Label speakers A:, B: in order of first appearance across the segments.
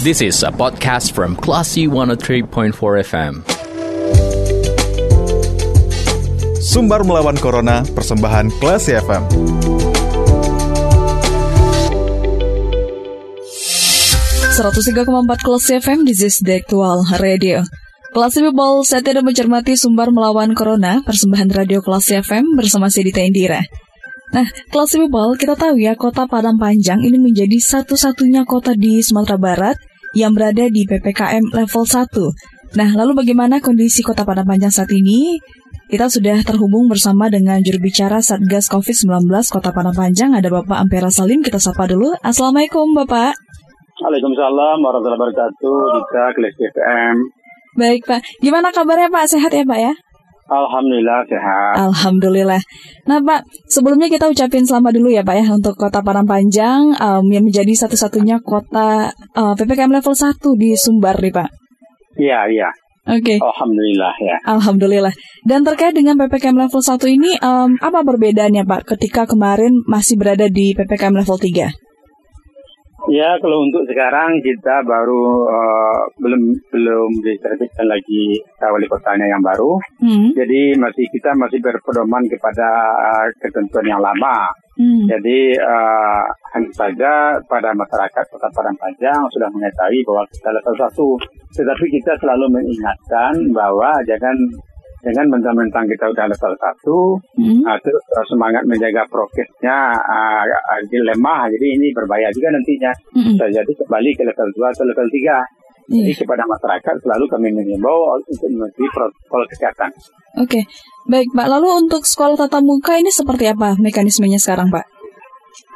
A: This is a podcast from Classy 103.4 FM.
B: Sumbar melawan Corona, persembahan Classy FM.
C: empat Classy FM, this is the actual radio. Classy People, saya tidak mencermati sumber melawan Corona, persembahan radio Classy FM bersama Sidita Indira. Nah, Classy People, kita tahu ya, kota Padang Panjang ini menjadi satu-satunya kota di Sumatera Barat yang berada di PPKM level 1. Nah, lalu bagaimana kondisi kota Padang Panjang saat ini? Kita sudah terhubung bersama dengan juru bicara Satgas COVID-19 Kota Padang Panjang, ada Bapak Ampera Salim. Kita sapa dulu. Assalamualaikum, Bapak.
D: Waalaikumsalam warahmatullahi wabarakatuh. Dika Kelas FM.
C: Baik, Pak. Gimana kabarnya, Pak? Sehat ya, Pak ya?
D: Alhamdulillah sehat.
C: Alhamdulillah. Nah Pak, sebelumnya kita ucapin selamat dulu ya Pak ya untuk Kota Padang Panjang um, yang menjadi satu-satunya kota uh, PPKM level 1 di Sumbar nih Pak.
D: Iya, iya.
C: Oke. Okay.
D: Alhamdulillah ya.
C: Alhamdulillah. Dan terkait dengan PPKM level 1 ini, um, apa perbedaannya Pak ketika kemarin masih berada di PPKM level 3?
D: Ya, kalau untuk sekarang kita baru uh, belum belum diterbitkan lagi wali kotanya yang baru. Hmm. Jadi masih kita masih berpedoman kepada uh, ketentuan yang lama. Hmm. Jadi uh, hanya saja pada masyarakat Kota Padang Panjang sudah mengetahui bahwa kita level satu. Tetapi kita selalu mengingatkan bahwa jangan dengan mentang-mentang kita udah level satu, hmm. uh, terus uh, semangat menjaga prokesnya uh, uh, lemah, jadi ini berbahaya juga nantinya. Hmm. Bisa jadi kembali ke level 2 atau level 3. Yeah. Jadi kepada masyarakat selalu kami mengimbau untuk mengikuti protokol kesehatan.
C: Oke, okay. baik Pak. Lalu untuk sekolah tatap muka ini seperti apa mekanismenya sekarang Pak?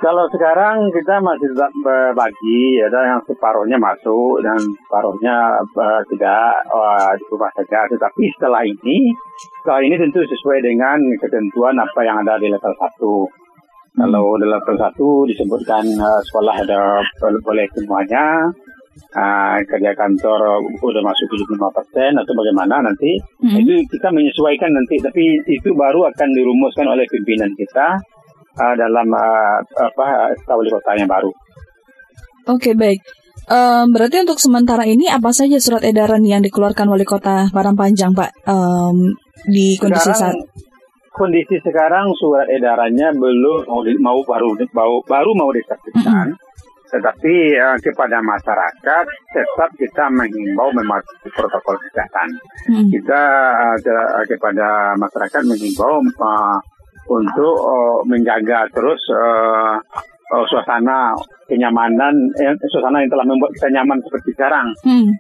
D: Kalau sekarang kita masih tetap berbagi, ada yang separuhnya masuk dan separuhnya uh, tidak uh, di rumah saja. Tetapi setelah ini, setelah ini tentu sesuai dengan ketentuan apa yang ada di level 1. Kalau di level 1 disebutkan uh, sekolah ada boleh semuanya, uh, kerja kantor udah masuk 75 persen atau bagaimana nanti, hmm. itu kita menyesuaikan nanti. Tapi itu baru akan dirumuskan oleh pimpinan kita uh, dalam uh, apa wali kota yang baru.
C: Oke okay, baik. Um, berarti untuk sementara ini apa saja surat edaran yang dikeluarkan wali kota Padang Panjang Pak um, di kondisi sekarang, saat
D: kondisi sekarang surat edarannya belum mau, mau baru baru baru mau diterbitkan. Mm -hmm. Tetapi uh, kepada masyarakat tetap kita mengimbau mematuhi protokol kesehatan. Hmm. Kita uh, kepada masyarakat mengimbau uh, untuk uh, menjaga terus uh, uh, suasana kenyamanan, eh, suasana yang telah membuat kita nyaman seperti sekarang. Hmm.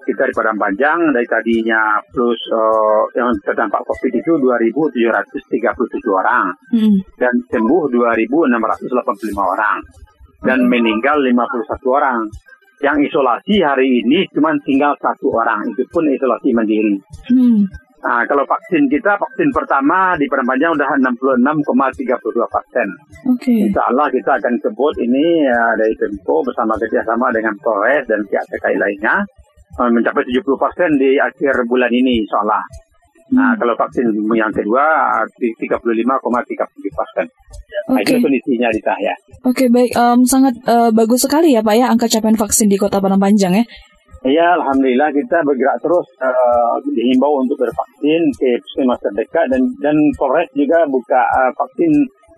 D: Kita di Padang Panjang dari tadinya plus uh, yang terdampak COVID itu 2.737 orang hmm. dan sembuh 2.685 orang dan meninggal 51 orang. Yang isolasi hari ini cuma tinggal satu orang, itu pun isolasi mandiri. Hmm. Nah, kalau vaksin kita, vaksin pertama di Panjang udah 66,32 persen. Okay. Insya Allah kita akan sebut ini ya, dari Tempo bersama kerjasama dengan Polres dan pihak terkait lainnya eh, mencapai 70 persen di akhir bulan ini, insya Allah. Nah, hmm. kalau vaksin yang kedua 35,37 persen. Nah, okay. itu kondisinya di saya.
C: Oke, okay, baik. Um, sangat uh, bagus sekali ya Pak ya angka capaian vaksin di Kota Padang Panjang ya.
D: Ya, alhamdulillah kita bergerak terus uh, dihimbau untuk bervaksin ke puskesmas terdekat dan dan Polres juga buka uh, vaksin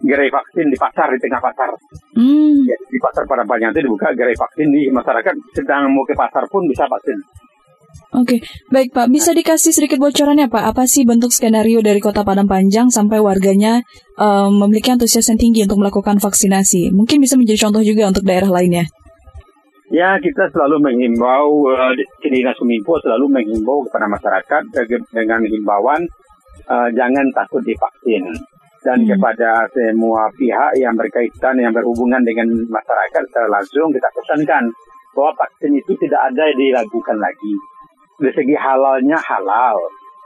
D: gerai vaksin di pasar di tengah pasar. Hmm. Ya, di pasar pada banyak itu dibuka gerai vaksin di masyarakat sedang mau ke pasar pun bisa vaksin.
C: Oke, okay. baik Pak. Bisa dikasih sedikit bocorannya Pak? Apa sih bentuk skenario dari Kota Padang Panjang sampai warganya um, memiliki antusias yang tinggi untuk melakukan vaksinasi? Mungkin bisa menjadi contoh juga untuk daerah lainnya.
D: Ya, kita selalu menghimbau, uh, di Dinas Kominfo selalu menghimbau kepada masyarakat dengan himbauan uh, jangan takut divaksin. Dan hmm. kepada semua pihak yang berkaitan, yang berhubungan dengan masyarakat secara langsung, kita pesankan bahwa vaksin itu tidak ada diragukan lagi. Dari segi halalnya halal,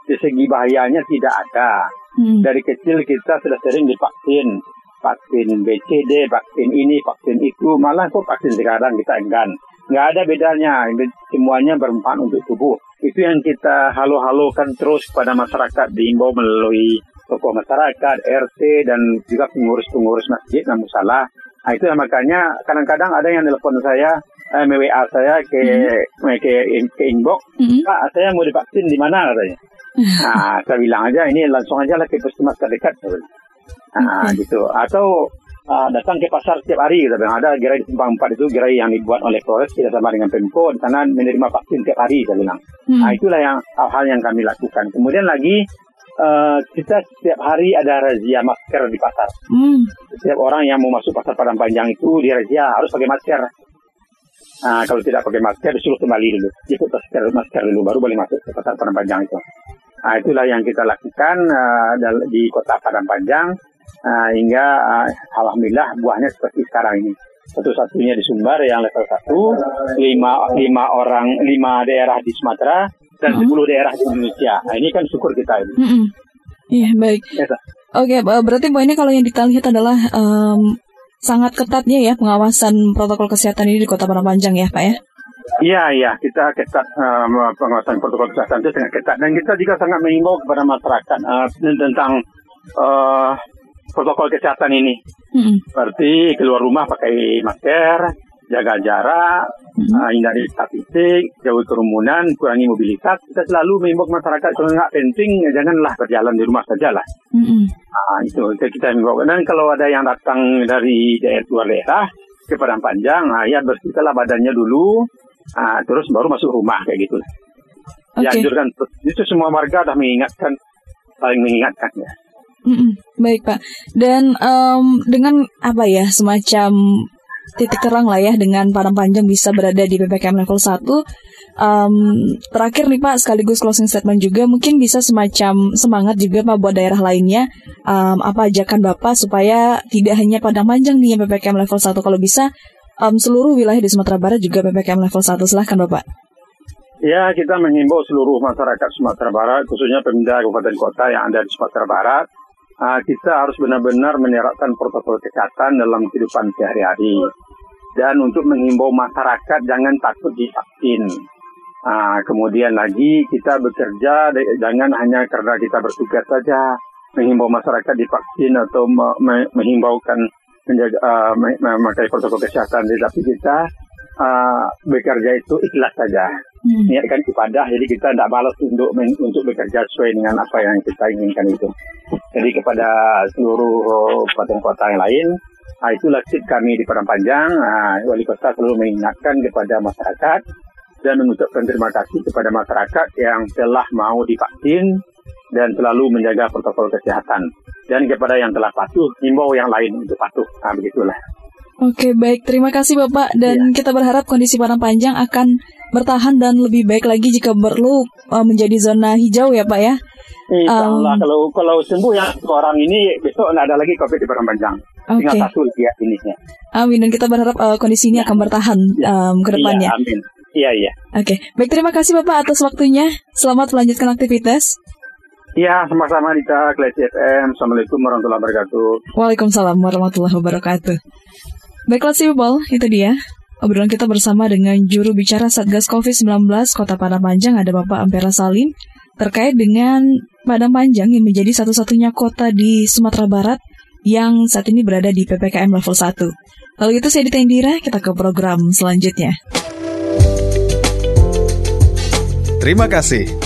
D: dari segi bahayanya tidak ada. Hmm. Dari kecil kita sudah sering divaksin vaksin BCD, vaksin ini, vaksin itu, malah kok vaksin sekarang kita enggan. Nggak ada bedanya, semuanya bermanfaat untuk tubuh. Itu yang kita halo-halokan terus pada masyarakat, diimbau melalui tokoh masyarakat, RT, dan juga pengurus-pengurus masjid, namun salah. Nah itu makanya kadang-kadang ada yang telepon saya, eh, WA saya ke
C: Hmm.
D: ke, ke inbox,
C: Mm-mm.
D: Pak, saya mau divaksin di mana katanya. Nah, saya bilang aja ini langsung aja lah ke puskesmas terdekat. Nah,
C: Oke.
D: gitu. Atau ah, datang ke pasar setiap hari kita bilang ada gerai di Simpang 4 itu gerai yang dibuat oleh Polres tidak sama dengan Pemko di sana menerima vaksin setiap hari saya bilang.
C: Hmm.
D: Nah, itulah yang hal-hal yang kami lakukan. Kemudian lagi eh, kita setiap hari ada razia masker di pasar.
C: Hmm.
D: Setiap orang yang mau masuk pasar Padang Panjang itu dirazia harus pakai masker. Nah, kalau tidak pakai masker disuruh kembali dulu. Ikut masker masker dulu baru boleh masuk ke pasar Padang Panjang itu. Nah, itulah yang kita lakukan dal- di kota Padang Panjang eh, hingga eh, alhamdulillah buahnya seperti sekarang ini. Satu-satunya di Sumbar yang level 1, lima, lima orang, lima daerah di Sumatera, dan
C: Hmm.
D: 10 daerah di Indonesia. Nah, ini kan syukur kita ini.
C: Mm-mm. Iya baik.
D: Ya.
C: Oke, eh, berarti poinnya kalau yang kita lihat adalah em, sangat ketatnya ya pengawasan protokol kesehatan ini di Kota Padang Panjang ya, Pak ya.
D: Iya, iya, kita ketat eh, pengawasan protokol kesehatan itu sangat ketat dan kita juga sangat mengimbau kepada masyarakat eh, tentang eh, protokol kesehatan ini.
C: Mm-mm.
D: Seperti keluar rumah pakai masker, jaga jarak, eh, hindari statistik, jauhi kerumunan, kurangi mobilitas. Kita selalu mengimbau masyarakat kalau nggak penting janganlah berjalan di rumah saja lah.
C: Mm-mm.
D: Nah, itu kita mengimbau. Dan kalau ada yang datang dari daerah luar daerah ke Padang Panjang, nah, ya bersihkanlah badannya dulu, ah, terus baru masuk rumah kayak gitu.
C: Oke.
D: Dianjurkan itu semua warga sudah mengingatkan, saling mengingatkan ya.
C: Mm-mm. Baik Pak. Dan em, dengan apa ya semacam titik terang lah ya dengan Padang Panjang bisa berada di ppkm level 1 em, terakhir nih Pak sekaligus closing statement juga mungkin bisa semacam semangat juga Pak buat daerah lainnya em, apa ajakan Bapak supaya tidak hanya Padang Panjang nih ppkm level 1 kalau bisa em, seluruh wilayah di Sumatera Barat juga ppkm level 1 silahkan Bapak.
D: Ya, kita mengimbau seluruh masyarakat Sumatera Barat, khususnya pemindah kabupaten kota yang ada di Sumatera Barat, ah, kita harus benar-benar menerapkan protokol kesehatan dalam kehidupan sehari-hari. Dan untuk mengimbau masyarakat jangan takut divaksin. Ah, kemudian lagi kita bekerja jangan hanya karena kita bertugas saja menghimbau masyarakat divaksin atau me- me- menghimbaukan menjaga me- memakai protokol kesehatan, tetapi kita ah, bekerja itu ikhlas saja.
C: Hmm.
D: niatkan ibadah jadi kita tidak balas untuk untuk bekerja sesuai dengan apa yang kita inginkan itu. Jadi kepada seluruh kabupaten kota yang lain ah, itulah tip kami di Padang Panjang. Ah, wali kota selalu mengingatkan kepada masyarakat dan mengucapkan terima kasih kepada masyarakat yang telah mau divaksin dan selalu menjaga protokol kesehatan. Dan kepada yang telah patuh himbau yang lain untuk patuh. Ah, begitulah
C: Oke, baik. Terima kasih Bapak. Dan kita berharap kondisi Padang Panjang akan bertahan dan lebih baik lagi jika perlu uh, menjadi zona hijau ya Pak ya.
D: Insya Allah
C: Um,
D: kalau kalau sembuh yang orang ini besok tidak ada lagi COVID di Padang Panjang. Tinggal
C: Oke.
D: satu ya ini.
C: Amin. Dan kita berharap uh, kondisi ini akan bertahan um, ke depannya.
D: Iya, amin. Iya, iya.
C: Oke, baik. Terima kasih Bapak atas waktunya. Selamat melanjutkan aktivitas.
D: Iya, sama-sama Dita, Klesi FM. Assalamualaikum warahmatullahi wabarakatuh.
C: Waalaikumsalam warahmatullahi wabarakatuh. Baiklah sih people, itu dia. Obrolan kita bersama dengan juru bicara Satgas COVID-19 Kota Padang Panjang ada Bapak Ampera Salim terkait dengan Padang Panjang yang menjadi satu-satunya kota di Sumatera Barat yang saat ini berada di PPKM level 1. Lalu itu saya Dita Indira, kita ke program selanjutnya.
B: Terima kasih.